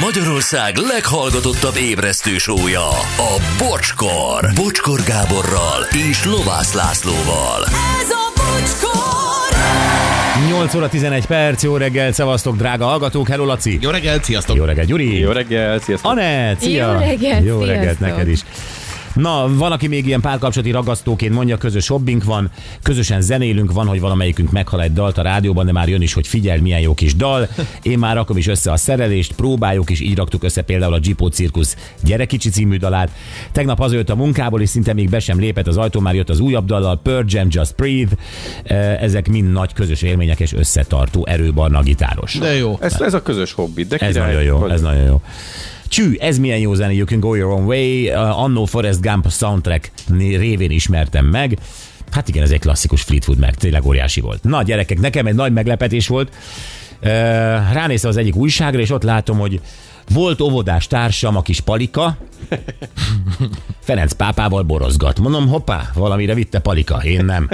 Magyarország leghallgatottabb ébresztő sója, a Bocskor. Bocskor Gáborral és Lovász Lászlóval. Ez a bocskor! 8 óra 11 perc, jó reggel, szevasztok, drága hallgatók, hello Laci. Jó reggelt, sziasztok! Jó reggel, Gyuri. Jó reggel, sziasztok! Anett, szia. Jó reggelt, Jó sziasztok. neked is. Na, van, aki még ilyen párkapcsolati ragasztóként mondja, közös hobbink van, közösen zenélünk, van, hogy valamelyikünk meghal egy dalt a rádióban, de már jön is, hogy figyelj, milyen jó kis dal. Én már rakom is össze a szerelést, próbáljuk, és így raktuk össze például a Gipó Cirkusz Gyerekicsi című dalát. Tegnap hazajött a munkából, és szinte még be sem lépett az ajtó, már jött az újabb dallal, Pearl Jam, Just Breathe. Ezek mind nagy közös élmények és összetartó erőbarna gitáros. De jó. Ez, ez a közös hobbi, de Ez nagyon jó, ez nagyon jó. Csű, ez milyen jó Can Go Your Own Way, uh, annó Forrest Gump soundtrack révén ismertem meg. Hát igen, ez egy klasszikus Fleetwood meg, tényleg óriási volt. Na gyerekek, nekem egy nagy meglepetés volt. Uh, ránéztem az egyik újságra, és ott látom, hogy volt óvodás társam, a kis Palika, Ferenc pápával borozgat. Mondom, hoppá, valamire vitte Palika, én nem.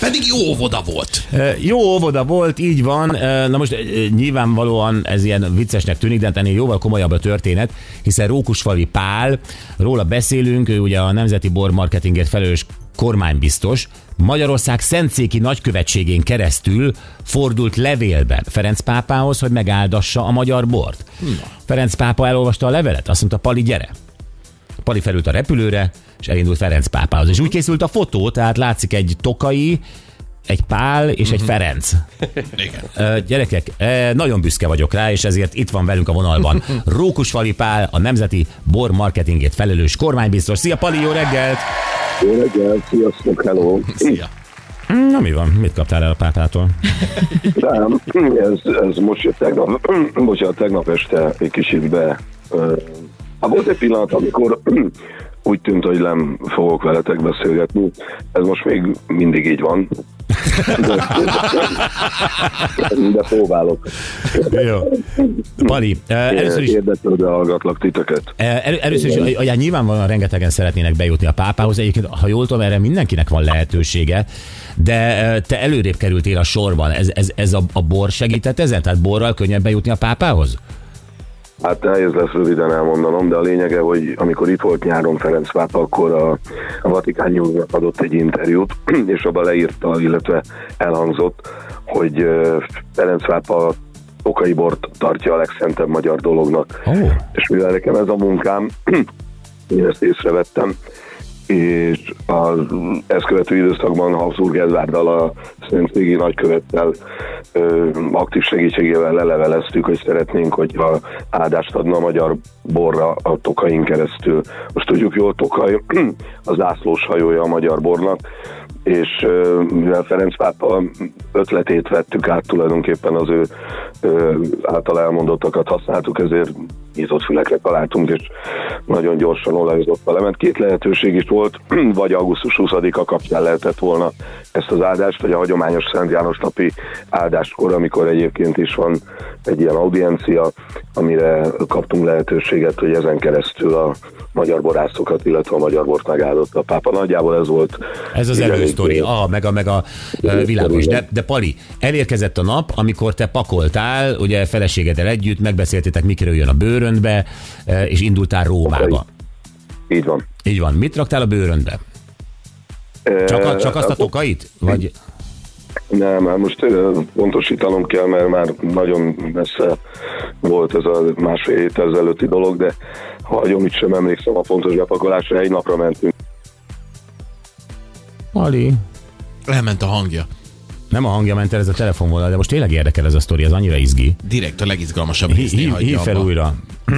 Pedig jó óvoda volt. Jó óvoda volt, így van. Na most nyilvánvalóan ez ilyen viccesnek tűnik, de hát ennél jóval komolyabb a történet, hiszen Rókusfali Pál, róla beszélünk, ő ugye a Nemzeti Bor Marketingért felelős kormánybiztos, Magyarország Szentszéki nagykövetségén keresztül fordult levélben Ferenc pápához, hogy megáldassa a magyar bort. Ferenc pápa elolvasta a levelet, azt mondta, Pali, gyere. Pali felült a repülőre, és elindult Ferenc pápához. És úgy készült a fotó, tehát látszik egy tokai, egy Pál és egy Ferenc. Igen. Ö, Gyerekek, nagyon büszke vagyok rá, és ezért itt van velünk a vonalban Rókusfali Pál, a Nemzeti Bor Marketingét felelős kormánybiztos. Szia Pali, jó reggelt! Jó reggel, sziasztok, hello. Szia. Na mi van, mit kaptál el a pápától? Nem, ez, ez most jött tegnap, bocsánat, tegnap este egy kicsit be. Hát volt egy pillanat, amikor úgy tűnt, hogy nem fogok veletek beszélgetni. Ez most még mindig így van. De, próbálok. Jó. Pali, ö, először is Érdeklődve hallgatlak titeket. El, először is, ugye nyilvánvalóan rengetegen szeretnének bejutni a pápához. Egyébként, ha jól tudom, erre mindenkinek van lehetősége, de ö, te előrébb kerültél a sorban. Ez, ez, ez a, a bor segített ezen? Tehát borral könnyebb bejutni a pápához? Hát nehéz lesz röviden elmondanom, de a lényege, hogy amikor itt volt nyáron Ferenc akkor a, a Vatikán Newsnak adott egy interjút, és abban leírta, illetve elhangzott, hogy Ferenc pápa okai bort tartja a legszentebb magyar dolognak. Ó. És mivel nekem ez a munkám, én ezt észrevettem, és az ezt követő időszakban Habsburg Edvárdal a Szentségi nagykövettel ö, aktív segítségével leleveleztük, hogy szeretnénk, hogy a áldást adna a magyar borra a Tokain keresztül. Most tudjuk jól, Tokaj az zászlós hajója a magyar bornak, és mivel Ferenc pápa ötletét vettük át tulajdonképpen az ő által elmondottakat használtuk, ezért nyitott fülekre találtunk, és nagyon gyorsan olajozott a lement. Két lehetőség is volt, vagy augusztus 20-a kapcsán lehetett volna ezt az áldást, vagy a hagyományos Szent János napi áldáskor, amikor egyébként is van egy ilyen audiencia, amire kaptunk lehetőséget, hogy ezen keresztül a magyar borászokat, illetve a magyar bort megáldotta a pápa. Nagyjából ez volt. Ez az elősztori, ah, meg a, meg a világos. De, de Pali, elérkezett a nap, amikor te pakoltál, ugye feleségeddel együtt, megbeszéltétek, mikor jön a bőröndbe, ö, és indultál Rómába. Így van. Így van. Mit raktál a bőröndbe? Csak, a, csak azt a tokait? Vagy... Nem, hát most ö, pontosítanom kell, mert már nagyon messze volt ez a másfél hét ezelőtti dolog, de ha hagyom, itt sem emlékszem a pontos bepakolásra, egy napra mentünk. Pali. Elment a hangja. Nem a hangja ment el, ez a telefon volt, de most tényleg érdekel ez a sztori, ez annyira izgi. Direkt a legizgalmasabb Hív, hagyja hív fel abba. újra.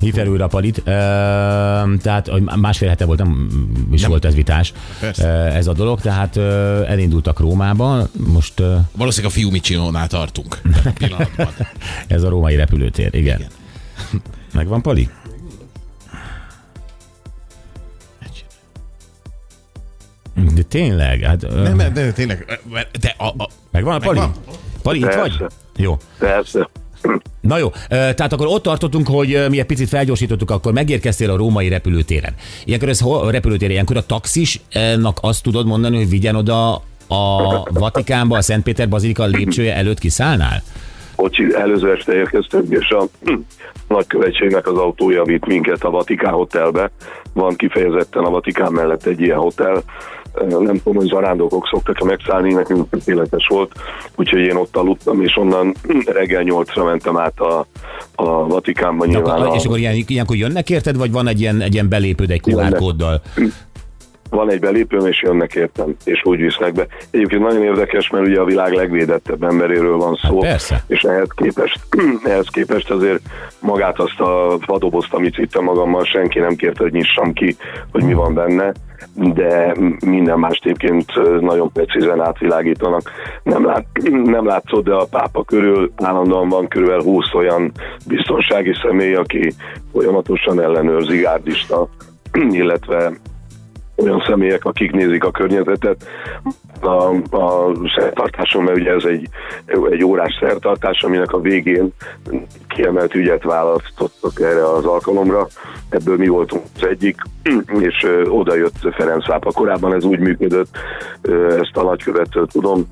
Hív fel újra Palit. Ö, tehát másfél hete volt, nem is Nem. volt ez vitás Persze. ez a dolog, tehát ö, elindultak Rómába, most ö, Valószínűleg a Fiumicino-nál tartunk. ez a római repülőtér, igen. igen. Megvan Pali? De tényleg, hát... ö, Nem, nem, nem, tényleg. De a, a, Megvan a Pali? Megvan. Pali, itt Persze. vagy? Jó. Persze. Na jó, tehát akkor ott tartottunk, hogy mi egy picit felgyorsítottuk, akkor megérkeztél a római repülőtéren. Ilyenkor ez hol, a repülőtér, ilyenkor a taxisnak azt tudod mondani, hogy vigyen oda a Vatikánba, a Szentpéter Bazilika lépcsője előtt kiszállnál? Bocsi, előző este érkeztünk, és a nagykövetségnek az autója vitt minket a Vatikán hotelbe. Van kifejezetten a Vatikán mellett egy ilyen hotel. Nem tudom, hogy zarándokok szoktak megszállni, nekünk tökéletes volt, úgyhogy én ott aludtam, és onnan reggel nyolcra mentem át a, a Vatikánba De nyilván. akkor, a- és akkor ilyen, ilyenkor jönnek érted, vagy van egy ilyen, egy ilyen belépőd egy QR kóddal? Van egy belépőm, és jönnek értem, és úgy visznek be. Egyébként nagyon érdekes, mert ugye a világ legvédettebb emberéről van szó, Hát persze. és ehhez képest, ehhez képest azért magát azt a vadobozt, amit vittem magammal, senki nem kérte, hogy nyissam ki, hogy mi van benne, de minden más egyébként nagyon precízen átvilágítanak. Nem, lát, nem látszott, de a pápa körül állandóan van körülbelül 20 olyan biztonsági személy, aki folyamatosan ellenőrzi gárdista, illetve olyan személyek, akik nézik a környezetet. A, a szertartáson, mert ugye ez egy, egy órás szertartás, aminek a végén kiemelt ügyet választottak erre az alkalomra. Ebből mi voltunk az egyik, és oda jött Ferenc pápa. Korábban ez úgy működött, ezt a nagykövettől tudom,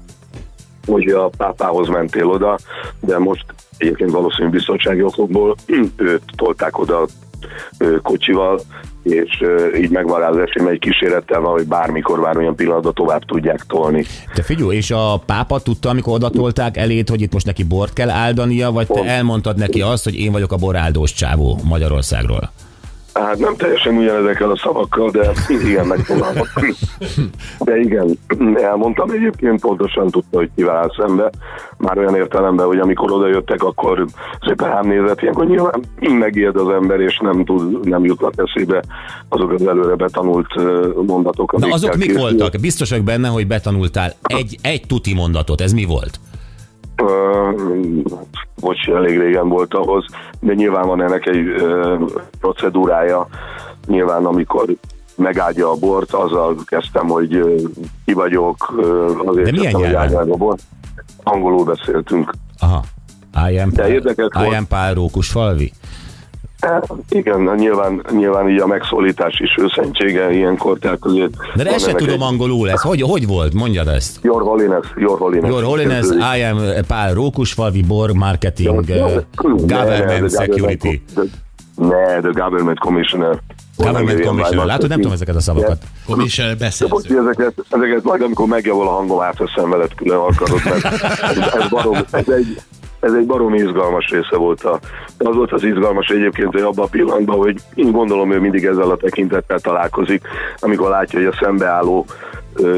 hogy a pápához mentél oda, de most egyébként valószínű biztonsági okokból őt tolták oda kocsival, és így megvan rá az esély, mert egy kísérettel van, hogy bármikor, bármilyen pillanatban tovább tudják tolni. Te figyelj, és a pápa tudta, amikor odatolták elét, hogy itt most neki bort kell áldania, vagy te Pont. elmondtad neki azt, hogy én vagyok a boráldós csávó Magyarországról? Hát nem teljesen ugyanezekkel a szavakkal, de igen, megfogalmaztam. De igen, elmondtam egyébként, pontosan tudta, hogy kivel szembe. Már olyan értelemben, hogy amikor oda jöttek, akkor szépen rám nézett, ilyenkor nyilván megijed az ember, és nem, tud, nem jutnak eszébe azok az előre betanult mondatok. Na azok mik voltak? Biztos vagyok benne, hogy betanultál egy, egy tuti mondatot. Ez mi volt? Bocs, elég régen volt ahhoz, de nyilván van ennek egy procedúrája. Nyilván amikor megáldja a bort, azzal kezdtem, hogy ki vagyok, azért De kezdtem, hogy áldják a bort. Angolul beszéltünk. Aha. I am, De Pál, érdekes I am Pál Rókusfalvi. Hát, igen, nyilván, nyilván így a megszólítás is őszentsége ilyenkor, tehát azért... De, ezt se tudom egy- angolul, ez hogy, hogy volt? Mondjad ezt. Your Holiness, Your Holiness. Your Holiness, I am Pál Rókusfalvi, Bor Marketing, uh, Government Security. Ne, the Government Commissioner. Government Commissioner. Látod, nem tudom ezeket a szavakat. Commissioner beszerző. bocsi, ezeket, ezeket majd amikor megjavol a hangom, átveszem veled külön alkalmat, mert ez, ez, barom, ez, egy, ez egy barom izgalmas része volt. A, az volt az izgalmas egyébként, hogy abban a pillanatban, hogy én gondolom, ő mindig ezzel a tekintettel találkozik, amikor látja, hogy a szembeálló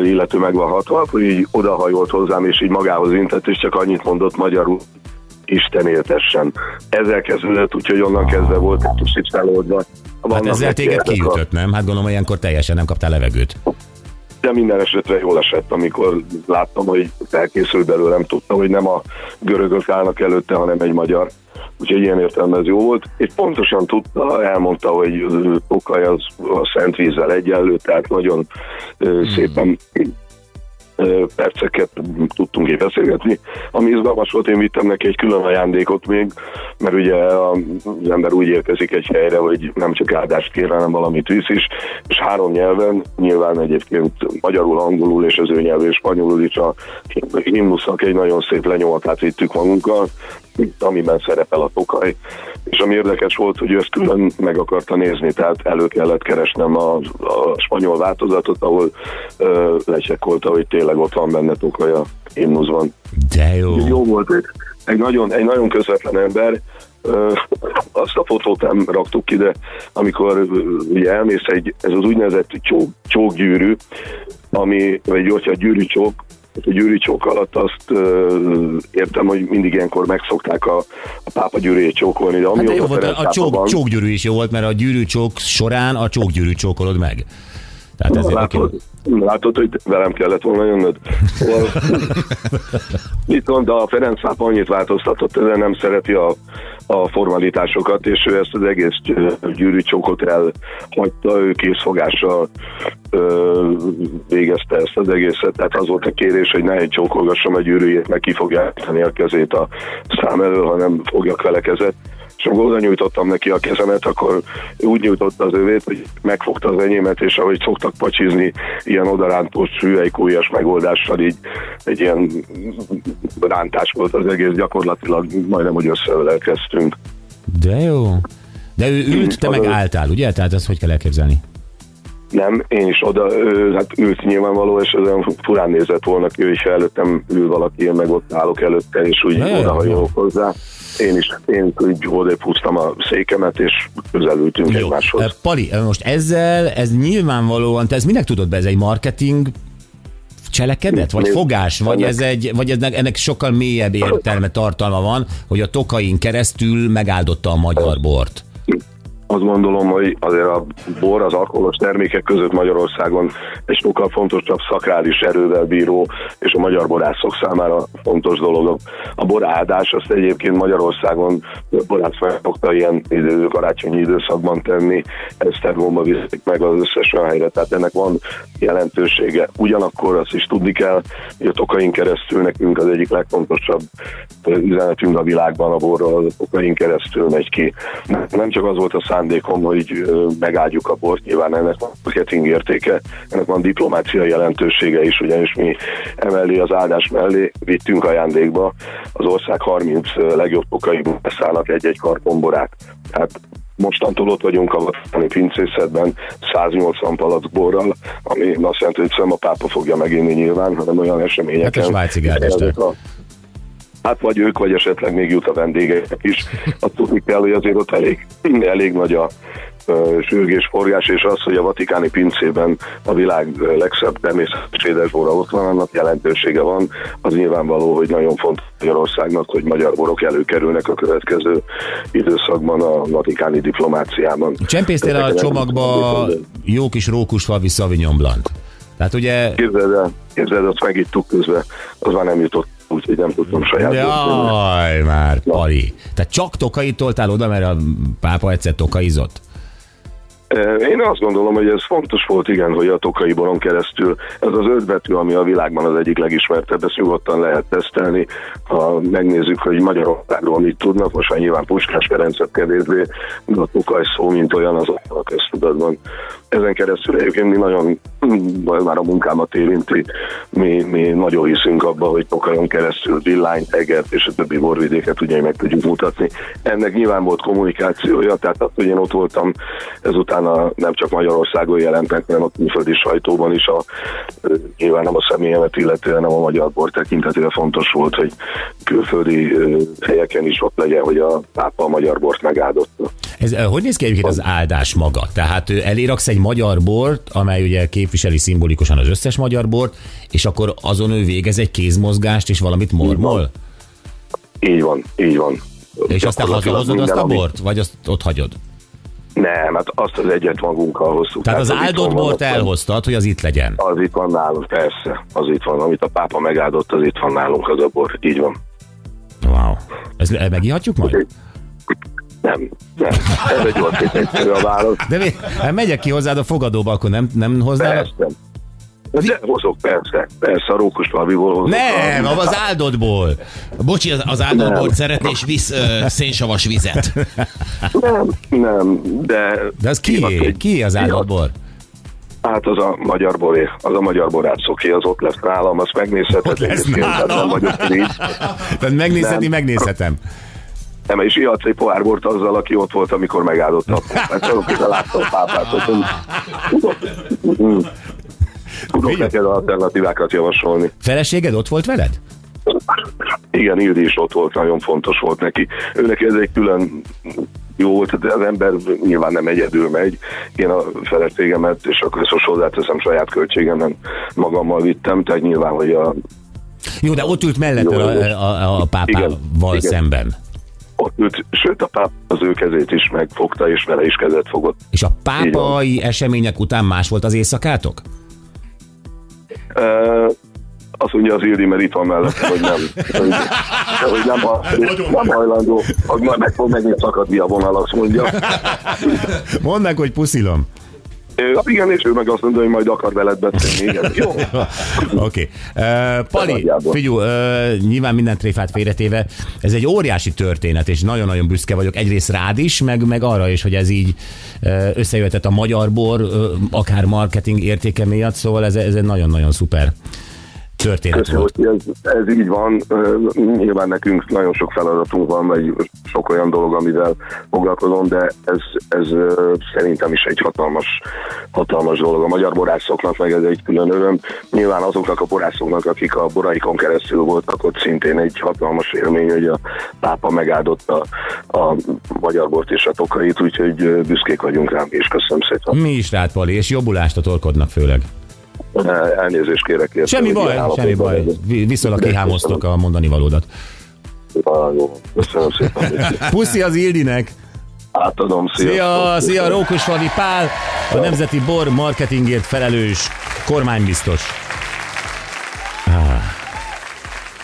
illető meg van hatva, akkor így odahajolt hozzám, és így magához intett, és csak annyit mondott magyarul, Isten éltessen. Ezzel kezdődött, úgyhogy onnan kezdve volt egy kicsit feloldva. Hát ezzel téged megkérdek a- kiütött, nem? Hát gondolom, ilyenkor teljesen nem kaptál levegőt. De minden esetre jól esett, amikor láttam, hogy felkészült belőlem, tudtam, hogy nem a görögök állnak előtte, hanem egy magyar. Úgyhogy ilyen értelemben ez jó volt. És pontosan tudta, elmondta, hogy Tokaj az a szent vízzel egyenlő, tehát nagyon ö, szépen perceket tudtunk így beszélgetni. Ami izgalmas volt, én vittem neki egy külön ajándékot még, mert ugye az ember úgy érkezik egy helyre, hogy nem csak áldást kér, hanem valamit visz is, és három nyelven, nyilván egyébként magyarul, angolul és az ő nyelvű spanyolul is a himnusznak egy nagyon szép lenyomatát vittük magunkkal, amiben szerepel a tokaj, és ami érdekes volt, hogy ő ezt külön meg akarta nézni, tehát elő kellett keresnem a, a spanyol változatot, ahol ö, lecsekkolta, hogy tényleg ott van benne tokaj a himnuszban. De jó. Jó volt egy, egy, nagyon, egy nagyon közvetlen ember, azt a fotót nem raktuk ki, de amikor ugye elmész egy, ez az úgynevezett csók, csókgyűrű, ami, vagy hogyha gyűrűcsók, a gyűrűcsók alatt azt értem, hogy mindig ilyenkor megszokták a, a pápa gyűrűjét csókolni, de Hát de jó volt, a pápa csók, csókgyűrű is jó volt, mert a gyűrűcsók során a csókgyűrű csókolod meg. Tehát ezért. Látod, látod, hogy velem kellett volna jönnöd. Szóval, Viszont a Ferenc pápa annyit változtatott, ezen nem szereti a, a formalitásokat, és ő ezt az egész gyűrűcsókot elhagyta, ő készfogással ö, végezte ezt az egészet, tehát az volt a kérés, hogy ne egy csókolgassam a gyűrűjét, meg ki fogja a kezét a szám elől, hanem fogjak vele kezet és amikor oda nyújtottam neki a kezemet, akkor úgy nyújtotta az övét, hogy megfogta az enyémet, és ahogy szoktak pacsizni, ilyen odarántós hüvelykújas megoldással így egy ilyen rántás volt az egész, gyakorlatilag majdnem, hogy összeölelkeztünk. De jó. De ő ült, te meg álltál, ugye? Tehát ezt hogy kell elképzelni? Nem, én is oda, ő, hát ült nyilvánvaló, és ez olyan furán nézett volna ki, hogy előttem ül valaki, én meg ott állok előtte, és úgy ja, odahajolok hozzá. Én is, én úgy odébb húztam a székemet, és közelültünk Jó. egymáshoz. Eh, Pali, eh, most ezzel, ez nyilvánvalóan, te ezt minek tudod be, ez egy marketing cselekedet, vagy fogás, vagy ennek- ez egy, vagy ennek, ennek sokkal mélyebb értelme, tartalma van, hogy a tokain keresztül megáldotta a magyar bort. Azt gondolom, hogy azért a bor az alkoholos termékek között Magyarországon egy sokkal fontosabb szakrális erővel bíró, és a magyar borászok számára fontos dolog. A boráldás azt egyébként Magyarországon borász meg szokta ilyen idő, karácsonyi időszakban tenni, Esztergomba viszik meg az összes olyan helyre, tehát ennek van jelentősége. Ugyanakkor azt is tudni kell, hogy a tokain keresztül nekünk az egyik legfontosabb üzenetünk a világban a borról, az a tokain keresztül megy ki. Nem csak az volt a szándékom, hogy megáldjuk a bort, nyilván ennek van marketing értéke, ennek van diplomáciai jelentősége is, ugyanis mi emellé az áldás mellé vittünk ajándékba az ország 30 legjobb tokai beszállnak egy-egy kartonborát. Tehát Mostantól ott vagyunk a Vatikáni pincészetben 180 palack borral, ami azt jelenti, hogy nem a pápa fogja meginni nyilván, hanem olyan eseményeken. Hát a svájci Hát vagy ők, vagy esetleg még jut a vendégek is. Azt tudni kell, hogy azért ott elég, elég nagy a sürgés, forgás, és az, hogy a vatikáni pincében a világ legszebb természetes édesbora ott van, annak jelentősége van. Az nyilvánvaló, hogy nagyon fontos Magyarországnak, hogy magyar borok előkerülnek a következő időszakban a vatikáni diplomáciában. Csempésztél a csomagba nem- jó kis rókusfalvi Sauvignon Blanc. Tehát ugye Képzeld el, képzeld el, azt megittuk közben, az már nem jutott, úgyhogy nem tudtam saját. Jaj, már, Pali. Tehát csak tokait toltál oda, mert a pápa egyszer tokaizott? Én azt gondolom, hogy ez fontos volt, igen, hogy a tokai boron keresztül ez az öt betű, ami a világban az egyik legismertebb, ezt nyugodtan lehet tesztelni, ha megnézzük, hogy Magyarországról mit tudnak, most már nyilván Puskás Ferencet kevésbé, de a tokaj szó, mint olyan az a köztudatban. Ezen keresztül egyébként mi nagyon, már a munkámat érinti, mi, mi nagyon hiszünk abba, hogy tokajon keresztül villányt, egert és a többi borvidéket ugye meg tudjuk mutatni. Ennek nyilván volt kommunikációja, tehát az, hogy én ott voltam, ezután a, nem csak Magyarországon jelent meg, hanem a külföldi sajtóban is a, nyilván nem a személyemet illetően, hanem a magyar bor tekintetében fontos volt, hogy külföldi helyeken is ott legyen, hogy a pápa a magyar bort megáldotta. Ez, hogy néz ki egyébként az áldás maga? Tehát eléraksz egy magyar bort, amely ugye képviseli szimbolikusan az összes magyar bort, és akkor azon ő végez egy kézmozgást, és valamit mormol? Így van, így van. És aztán hazahozod azt a bort? Vagy azt ott hagyod? Nem, hát azt az egyet magunkkal hoztuk. Tehát az az áldott bort elhoztad, hogy az itt legyen. Az itt van nálunk, persze. Az itt van. Amit a pápa megáldott, az itt van nálunk az a bor. Így van. Wow. Ez eh, megihatjuk majd? Nem, nem. Ez egy gyors és egyszerű a válasz. De mi, hát megyek ki hozzád a fogadóba, akkor nem, nem hoznál? Persze. De hozok, persze. Persze, a rókus valamiból hozok. Nem, az áldottból. Bocsi, az, az áldóbort szeretné, és visz ö, szénsavas vizet. Nem, nem, de... De az egy- Ki az áldottbor? Hát az a magyar boré, az a magyar borácsoké, az ott lesz nálam, azt megnézheted. Ott lesz nálam. Nem vagyok így. Tehát megnézhetni, Nem. megnézhetem. Nem, és egy pohár bort azzal, aki ott volt, amikor megáldotta. a pápát. Hát csak akik látta a pápát. Tudok, tudok neked alternatívákat javasolni. Feleséged ott volt veled? Igen, Ildi is ott volt, nagyon fontos volt neki. Ő neki ez egy külön jó volt, de az ember nyilván nem egyedül megy. Én a feleségemet, és akkor ezt most hozzáteszem saját költségemen magammal vittem, tehát nyilván, hogy a, Jó, de ott ült mellett Jó, a, a, a pápával Igen, igen. szemben. Ott ült, sőt a páp az ő kezét is megfogta, és vele is kezet fogott. És a pápai események után más volt az éjszakátok? Uh, azt mondja az Ildi, mert itt van mellett, hogy nem. Hogy, hogy nem, ha, nem hajlandó, hogy majd meg fog megint szakadni a vonal, azt mondja. Mondd meg, hogy puszilom. Igen, és ő meg azt mondta, hogy majd akar veled beszélni. Igen. Jó. Oké. Okay. Uh, Pali, figyú, uh, nyilván minden tréfát félretéve, ez egy óriási történet, és nagyon-nagyon büszke vagyok egyrészt rád is, meg, meg arra is, hogy ez így uh, összejöhetett a magyar bor, uh, akár marketing értéke miatt, szóval ez, ez egy nagyon-nagyon szuper történet Köszönöm, volt. ez, ez így van. Nyilván nekünk nagyon sok feladatunk van, vagy sok olyan dolog, amivel foglalkozom, de ez, ez szerintem is egy hatalmas, hatalmas dolog. A magyar borászoknak meg ez egy külön öröm. Nyilván azoknak a borászoknak, akik a boraikon keresztül voltak, ott szintén egy hatalmas élmény, hogy a pápa megáldotta a magyar bort és a tokait, úgyhogy büszkék vagyunk rám, és köszönöm szépen. Mi is rád, Pali, és jobbulást a torkodnak főleg. Elnézést kérek érte. Semmi baj, semmi baj. Viszonylag kihámoztok a mondani valódat. Jó. Köszönöm szépen. Puszi az Ildinek! Átadom, Szia, sziasztok. szia, Rókusfalvi Pál, a Nemzeti Bor marketingért felelős kormánybiztos.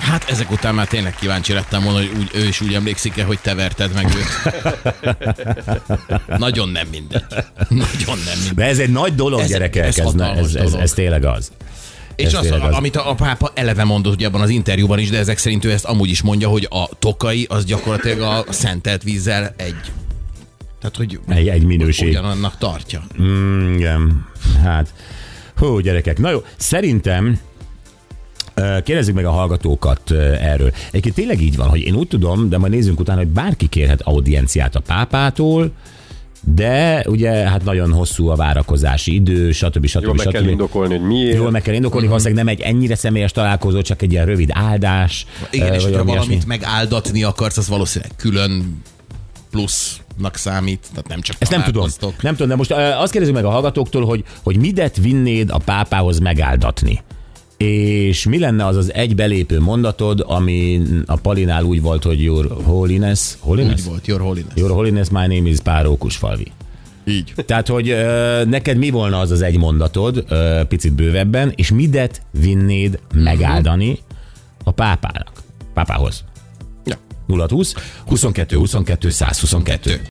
Hát ezek után már tényleg kíváncsi lettem volna, hogy úgy, ő is úgy emlékszik-e, hogy te verted meg őt. Nagyon nem mindegy. Nagyon nem mindegy. De ez egy nagy dolog, Ez- gyerekek, ez ez, ez, ez, ez, tényleg az. És Ez az, tényleg az. amit a, a pápa eleve mondott ugye abban az interjúban is, de ezek szerint ő ezt amúgy is mondja, hogy a tokai az gyakorlatilag a szentelt vízzel egy. Tehát, hogy Egy, egy minőség. ugyanannak tartja. Mm, igen, hát, hú, gyerekek. Na jó, szerintem Kérdezzük meg a hallgatókat erről. Egyébként tényleg így van, hogy én úgy tudom, de majd nézzünk utána, hogy bárki kérhet audienciát a pápától, de ugye hát nagyon hosszú a várakozási idő, stb. stb. Jól meg kell stb. indokolni, hogy miért. Jól meg kell indokolni, valószínűleg nem egy ennyire személyes találkozó, csak egy ilyen rövid áldás. Igen, és hogyha valami valamit megáldatni akarsz, az valószínűleg külön plusznak számít, tehát nem csak Ezt nem tudom. Nem tudom, de most azt kérdezzük meg a hallgatóktól, hogy, hogy midet vinnéd a pápához megáldatni. És mi lenne az az egy belépő mondatod, ami a Palinál úgy volt, hogy Your Holiness, Holiness? Úgy volt, Your Holiness. Your Holiness, my name is Párókusfalvi. Így. Tehát, hogy ö, neked mi volna az az egy mondatod, ö, picit bővebben, és midet vinnéd megáldani a pápának, pápához? Ja. 0 20 22 22 122.